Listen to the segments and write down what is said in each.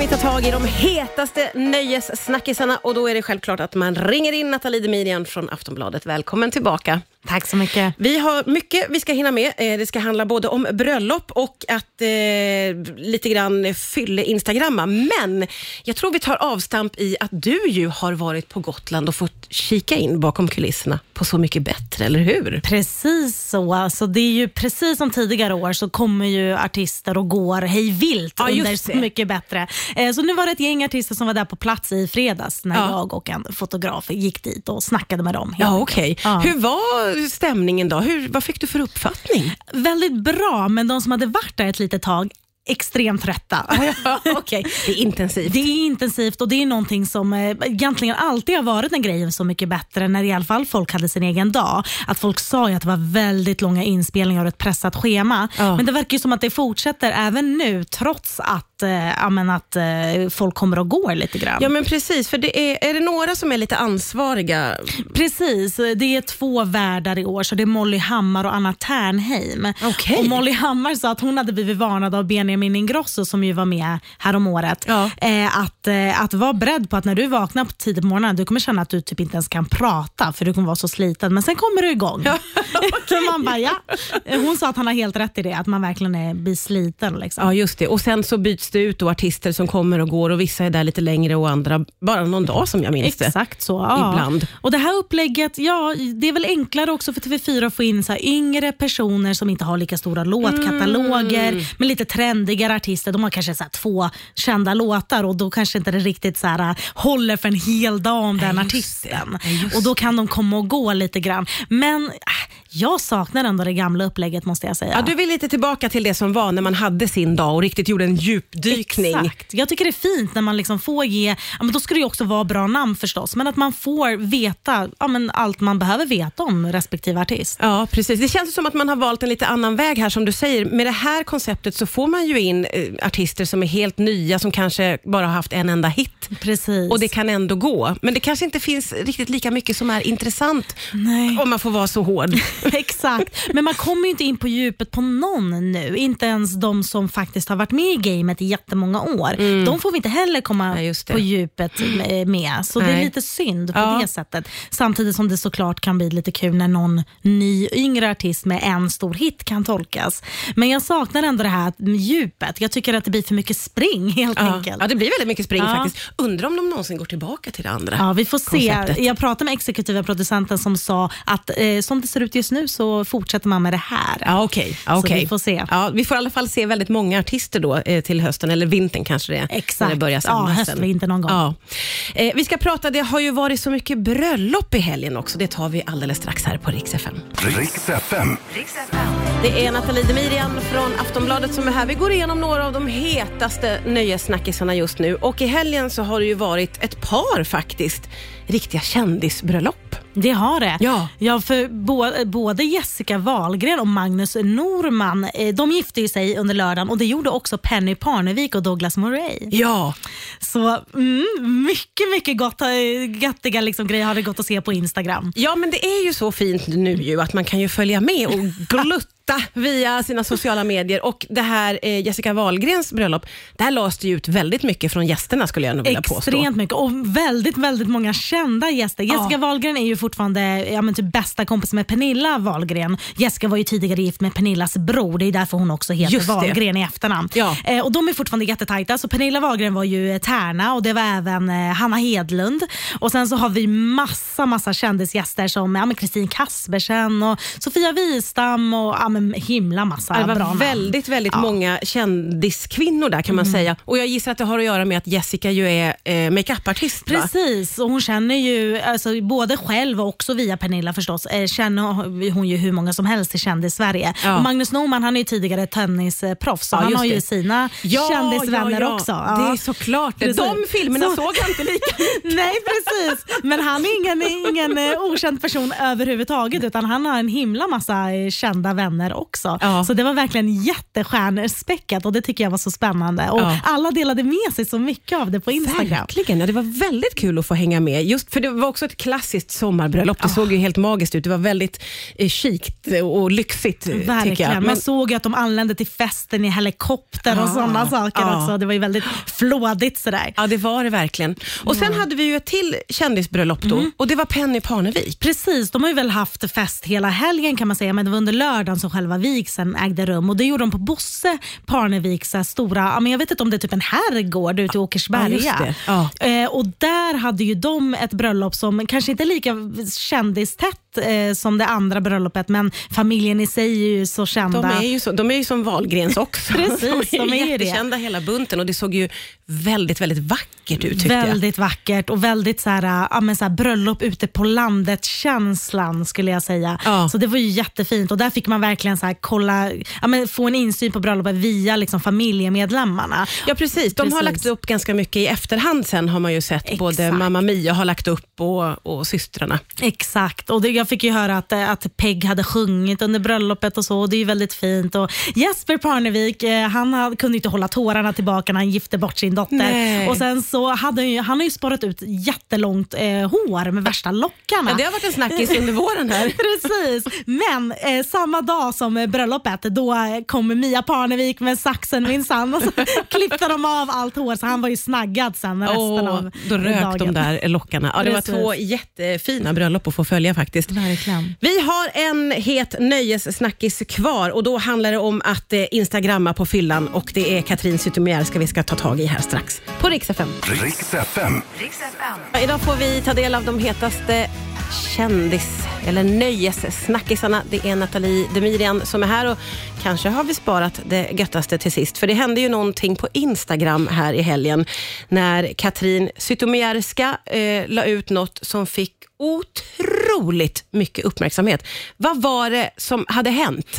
ska vi ta tag i de hetaste nöjessnackisarna och då är det självklart att man ringer in Nathalie Demirian från Aftonbladet. Välkommen tillbaka. Tack så mycket. Vi har mycket vi ska hinna med. Eh, Det ska handla både om bröllop och att eh, lite grann fylle Instagramma. Men jag tror vi tar avstamp i att du ju har varit på Gotland och fått kika in bakom kulisserna på Så mycket bättre, eller hur? Precis så. Alltså, det är ju precis som tidigare år så kommer ju artister och går hej vilt Ja, under. Så mycket bättre. Eh, så nu var det ett gäng artister som var där på plats i fredags när Ja. jag och en fotograf gick dit och snackade med dem. Ja, okej. Ja. Hur var Alltså, stämningen då? Hur, vad fick du för uppfattning? Väldigt bra, men de som hade varit där ett litet tag extremt trötta. Ja, okej. Det är intensivt. Det är intensivt och det är någonting som eh, egentligen alltid har varit en grej Så mycket bättre när i alla fall folk hade sin egen dag. Att folk sa ju att det var väldigt långa inspelningar och ett pressat schema. Ja. Men det verkar som att det fortsätter även nu trots att, eh, ja, men att eh, folk kommer och går lite grann. Ja, men precis. För det är, är det några som är lite ansvariga? Precis, det är två värdar i år. Så Det är Molly Hammar och Anna Ternheim. Okej. Och Molly Hammar sa att hon hade blivit varnad av Benjamin Ingrosso som ju var med här om året. Ja. Eh, att, eh, att vara beredd på att när du vaknar på tidigt på morgonen, du kommer känna att du typ inte ens kan prata för du kommer vara så sliten. Men sen kommer du igång. Så man bara, ja. Hon sa att han har helt rätt i det, att man verkligen är, blir sliten. Liksom. Ja, just det. Och sen så byts det ut då artister som kommer och går och vissa är där lite längre och andra bara någon dag som jag minns det. Exakt så. Ja. Ibland. Och Det här upplägget, ja, det är väl enklare också för TV4 att få in så yngre personer som inte har lika stora låtkataloger, Mm. men lite trendigare artister. De har kanske så två kända låtar och då kanske inte det riktigt så här, håller för en hel dag om den artisten. det. Och Då kan de komma och gå lite grann. Men äh, jag saknar ändå det gamla upplägget måste jag säga. Ja, du vill lite tillbaka till det som var när man hade sin dag och riktigt gjorde en djupdykning. Exakt. Jag tycker det är fint när man liksom får ge, ja, men då ska det ju också vara bra namn förstås, men att man får veta ja, men allt man behöver veta om respektive artist. Ja, precis. Det känns som att man har valt en lite annan väg här som du säger. Med det här konceptet så får man ju in eh, artister som är helt nya, som kanske bara har haft en enda hit. Precis. Och det kan ändå gå. Men det kanske inte finns riktigt lika mycket som är intressant Nej. om man får vara så hård. Exakt, men man kommer ju inte in på djupet på någon nu. Inte ens de som faktiskt har varit med i gamet i jättemånga år. De får vi inte heller komma Mm. Nej, på djupet med- med. Så det är Nej. lite synd på Ja. det sättet. Samtidigt som det såklart kan bli lite kul när någon ny yngre artist med en stor hit kan tolkas. Men jag saknar ändå det här djupet. Jag tycker att det blir för mycket spring helt Ja. enkelt. ja, det blir väldigt mycket spring Ja. faktiskt. Undrar om de någonsin går tillbaka till det andra. Ja, vi får se. konceptet. Jag pratade med exekutiva producenten som sa att eh, som det ser ut just nu så fortsätter man med det här. Ja, okej. Ja, Så okej. vi får se. Ja, vi får i alla fall se väldigt många artister då eh, till hösten, eller vintern kanske det är. Exakt. När det börjar Ja, samlas höst, sen. vinter någon gång. Ja. Eh, vi ska prata, det har ju varit så mycket bröllop i helgen också. Det tar vi alldeles strax här på Rix FM. Riks FM. Det är Nathalie Demirian från Aftonbladet som är här. Vi går igenom några av de hetaste nöjessnackisarna just nu. Och i helgen så har det ju varit ett par faktiskt, riktiga kändisbröllop. Det har det. Ja. ja för bo, både Jessica Wahlgren och Magnus Norman eh, de gifte sig under lördagen och det gjorde också Penny Parnevik och Douglas Murray. Ja, Så mm, mycket, mycket gott, eh, göttiga liksom, grejer har det gått att se på Instagram. Ja, men det är ju så fint nu ju att man kan ju följa med och glutta via sina sociala medier. Och det här eh, Jessica Wahlgrens bröllop, där lades det ut väldigt mycket från gästerna skulle jag nog vilja påstå. Extremt mycket och väldigt, väldigt många kända gäster. Jessica Wahlgren är ju fortfarande ja, men typ bästa kompis med Pernilla Wahlgren. Jessica var ju tidigare gift med Pernillas bror, det är därför hon också heter Just det. Wahlgren i efternamn. Ja. Eh, och De är fortfarande jättetajta. Så Pernilla Wahlgren var ju eh, Tärna och det var även eh, Hanna Hedlund. Och Sen så har vi massa, massa kändisgäster som ja, Kristin Kaspersen och Sofia Wistam och ja, men himla massa Ja, det var väldigt, väldigt Ja. Mm. många kändiskvinnor där kan man säga. Och Jag gissar att det har att göra med att Jessica ju är eh, makeupartist. va? Precis, och hon känner ju alltså, både själv och också via Pernilla förstås, eh, känner hon ju hur många som helst i kändis-Sverige. Ja. Och Magnus Norman han är ju tidigare tennisproffs så Ja, han har ju det. sina kändisvänner också. Ja. Det är såklart. Precis. De filmerna Så- såg jag inte lika Nej precis, men han är ingen, ingen eh, okänd person överhuvudtaget utan han har en himla massa eh, kända vänner också. Ja. Så det var verkligen jättestjärnspäckat och det tycker jag var så spännande. Och Ja. Alla delade med sig så mycket av det på Instagram. Verkligen, ja, det var väldigt kul att få hänga med. Just för Det var också ett klassiskt sommarbröllop. Det såg ju helt magiskt ut. Det var väldigt eh, chict och lyxigt eh. Verkligen. Men, Man såg ju att de anlände till festen i helikopter och Ja, sådana saker ja. också. Det var ju väldigt flådigt sådär. ja, det var det verkligen. Och Sen hade vi ju ett till kändisbröllop då och det var Penny Parnevik. Precis, de har ju väl haft fest hela helgen kan man säga, men det var under lördagen som själva vigseln ägde rum. Och Det gjorde de på Bosse Parneviks eh, stora, ja, men jag vet inte om det är typ en herrgård ute i Åkersberga. Ja, det. Eh, och Där hade ju de ett bröllop som kanske inte är lika kändistätt eh, som det andra bröllopet, men familjen i sig är ju så kända. De är ju, så, de är ju som Wahlgrens också. Precis, de är ju det. jättekända hela bunten och det såg ju väldigt, väldigt vackert ut tyckte jag. Väldigt vackert och väldigt så här, ja, men så här, bröllop ute på landet-känslan skulle jag säga. Ja. Så det var ju jättefint och där fick man verkligen så här, kolla, ja, men få en insyn på bröllopet via liksom, familjemedlemmarna. Ja precis, de har Precis. lagt upp ganska mycket i efterhand sen har man ju sett. Både Exakt. mamma Mia har lagt upp och, och systrarna. Exakt, och det, jag fick ju höra att, att Peg hade sjungit under bröllopet och så och det är ju väldigt fint. Och Jesper Parnevik eh, han kunde inte hålla tårarna tillbaka när han gifte bort sin dotter. Nej. Och sen så hade han, ju, han har ju sparat ut jättelångt eh, hår med värsta lockarna. Ja, det har varit en snackis under våren här. Precis, men eh, samma dag som eh, bröllopet då eh, kom Mia Parnevik med saxen minsann och så klippte de av allt hår så han var ju snaggad sen resten Åh, av då rök dagen. de där lockarna. Ja, det Precis. var två jättefina bröllop att få följa faktiskt. Verkligen. Vi har en het nöjessnackis kvar och då handlar det om att eh, instagramma på fyllan och det är Katrin Zytomierska vi ska ta tag i här strax på Rix FM. Riks FM. Idag får vi ta del av de hetaste kändis eller nöjessnackisarna. Det är Nathalie Demirian som är här och kanske har vi sparat det göttaste till sist. För det hände ju någonting på Instagram här i helgen när Katrin Zytomierska eh, la ut något som fick otroligt mycket uppmärksamhet. Vad var det som hade hänt?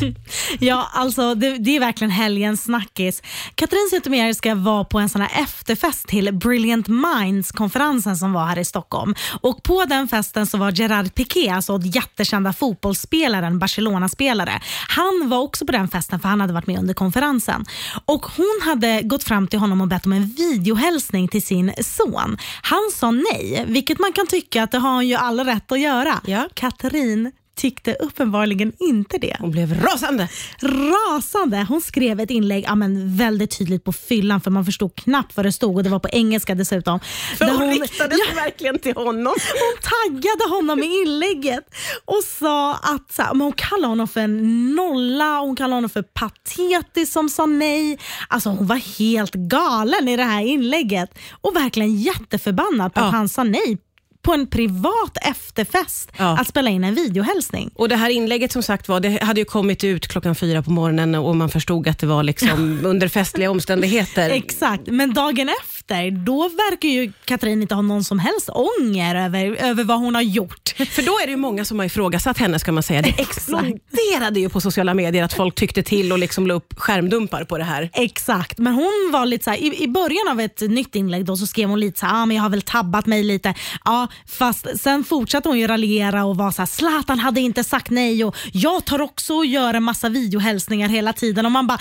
Ja, alltså det, det är verkligen helgens snackis. Katrin Zytomierska var på en sån här efterfest till Brilliant Minds-konferensen som var här i Stockholm. Och På den festen så var Gerard Piqué, alltså jättekända fotbollsspelaren, Barcelona-spelare. Han var också på den festen för han hade varit med under konferensen. Och Hon hade gått fram till honom och bett om en videohälsning till sin son. Han sa nej, vilket man kan tycka att det har han ju all rätt att göra. Ja. Katrin tyckte uppenbarligen inte det Hon blev rasande. rasande. Hon skrev ett inlägg ja, men väldigt tydligt på fyllan för man förstod knappt vad det stod och det var på engelska dessutom. För Där hon, riktade sig verkligen till honom. hon taggade honom i inlägget och sa att så här, hon kallade honom för en nolla, hon kallade honom för patetisk som sa nej. Alltså Hon var helt galen i det här inlägget och verkligen jätteförbannad på Ja. att han sa nej på en privat efterfest Ja. att spela in en videohälsning. Och Det här inlägget som sagt var, det hade ju kommit ut klockan fyra på morgonen och man förstod att det var liksom under festliga omständigheter. Exakt, men dagen efter då verkar ju Katrin inte ha någon som helst ånger över, över vad hon har gjort. För då är det ju många som har ifrågasatt henne ska man säga. Det exploderade ju på sociala medier att folk tyckte till och liksom la upp skärmdumpar på det här. Exakt, men hon var lite så här, i, i början av ett nytt inlägg då så skrev hon lite så här, ah, men jag har väl tabbat mig lite. Ja, fast sen fortsatte hon ju raljera och var så här, Zlatan hade inte sagt nej. Och jag tar också och gör en massa videohälsningar hela tiden och man bara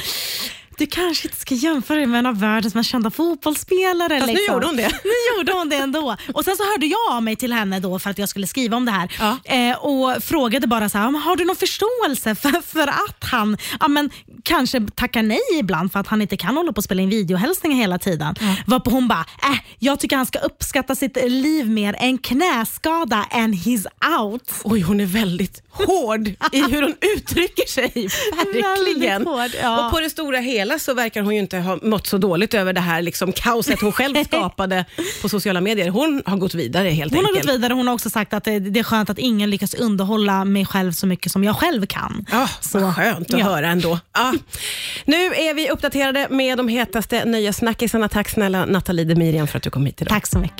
du kanske inte ska jämföra dig med en av världens mest kända fotbollsspelare. Fast nu liksom. gjorde hon det. Nu gjorde hon det ändå. Och Sen så hörde jag av mig till henne då för att jag skulle skriva om det här Ja. eh, och frågade bara så här, "Men har du någon förståelse för, för att han ja, men, kanske tackar nej ibland för att han inte kan hålla på och spela in videohälsningar hela tiden. Varpå hon bara, äh, jag tycker han ska uppskatta sitt liv mer. En knäskada and he's out. Oj, hon är väldigt hård i hur hon uttrycker sig. Verkligen. Hård, ja. Och på det stora hela så verkar hon ju inte ha mått så dåligt över det här liksom kaoset hon själv skapade på sociala medier. Hon har gått vidare helt Hon har enkelt. gått vidare. Hon har också sagt att det, är skönt att ingen lyckas underhålla mig själv så mycket som jag själv kan. Ja, Så, vad skönt att ja. höra ändå. Ja. Nu är vi uppdaterade med de hetaste nöjessnackisarna. Tack snälla Nathalie Demirian för att du kom hit idag. Tack så mycket.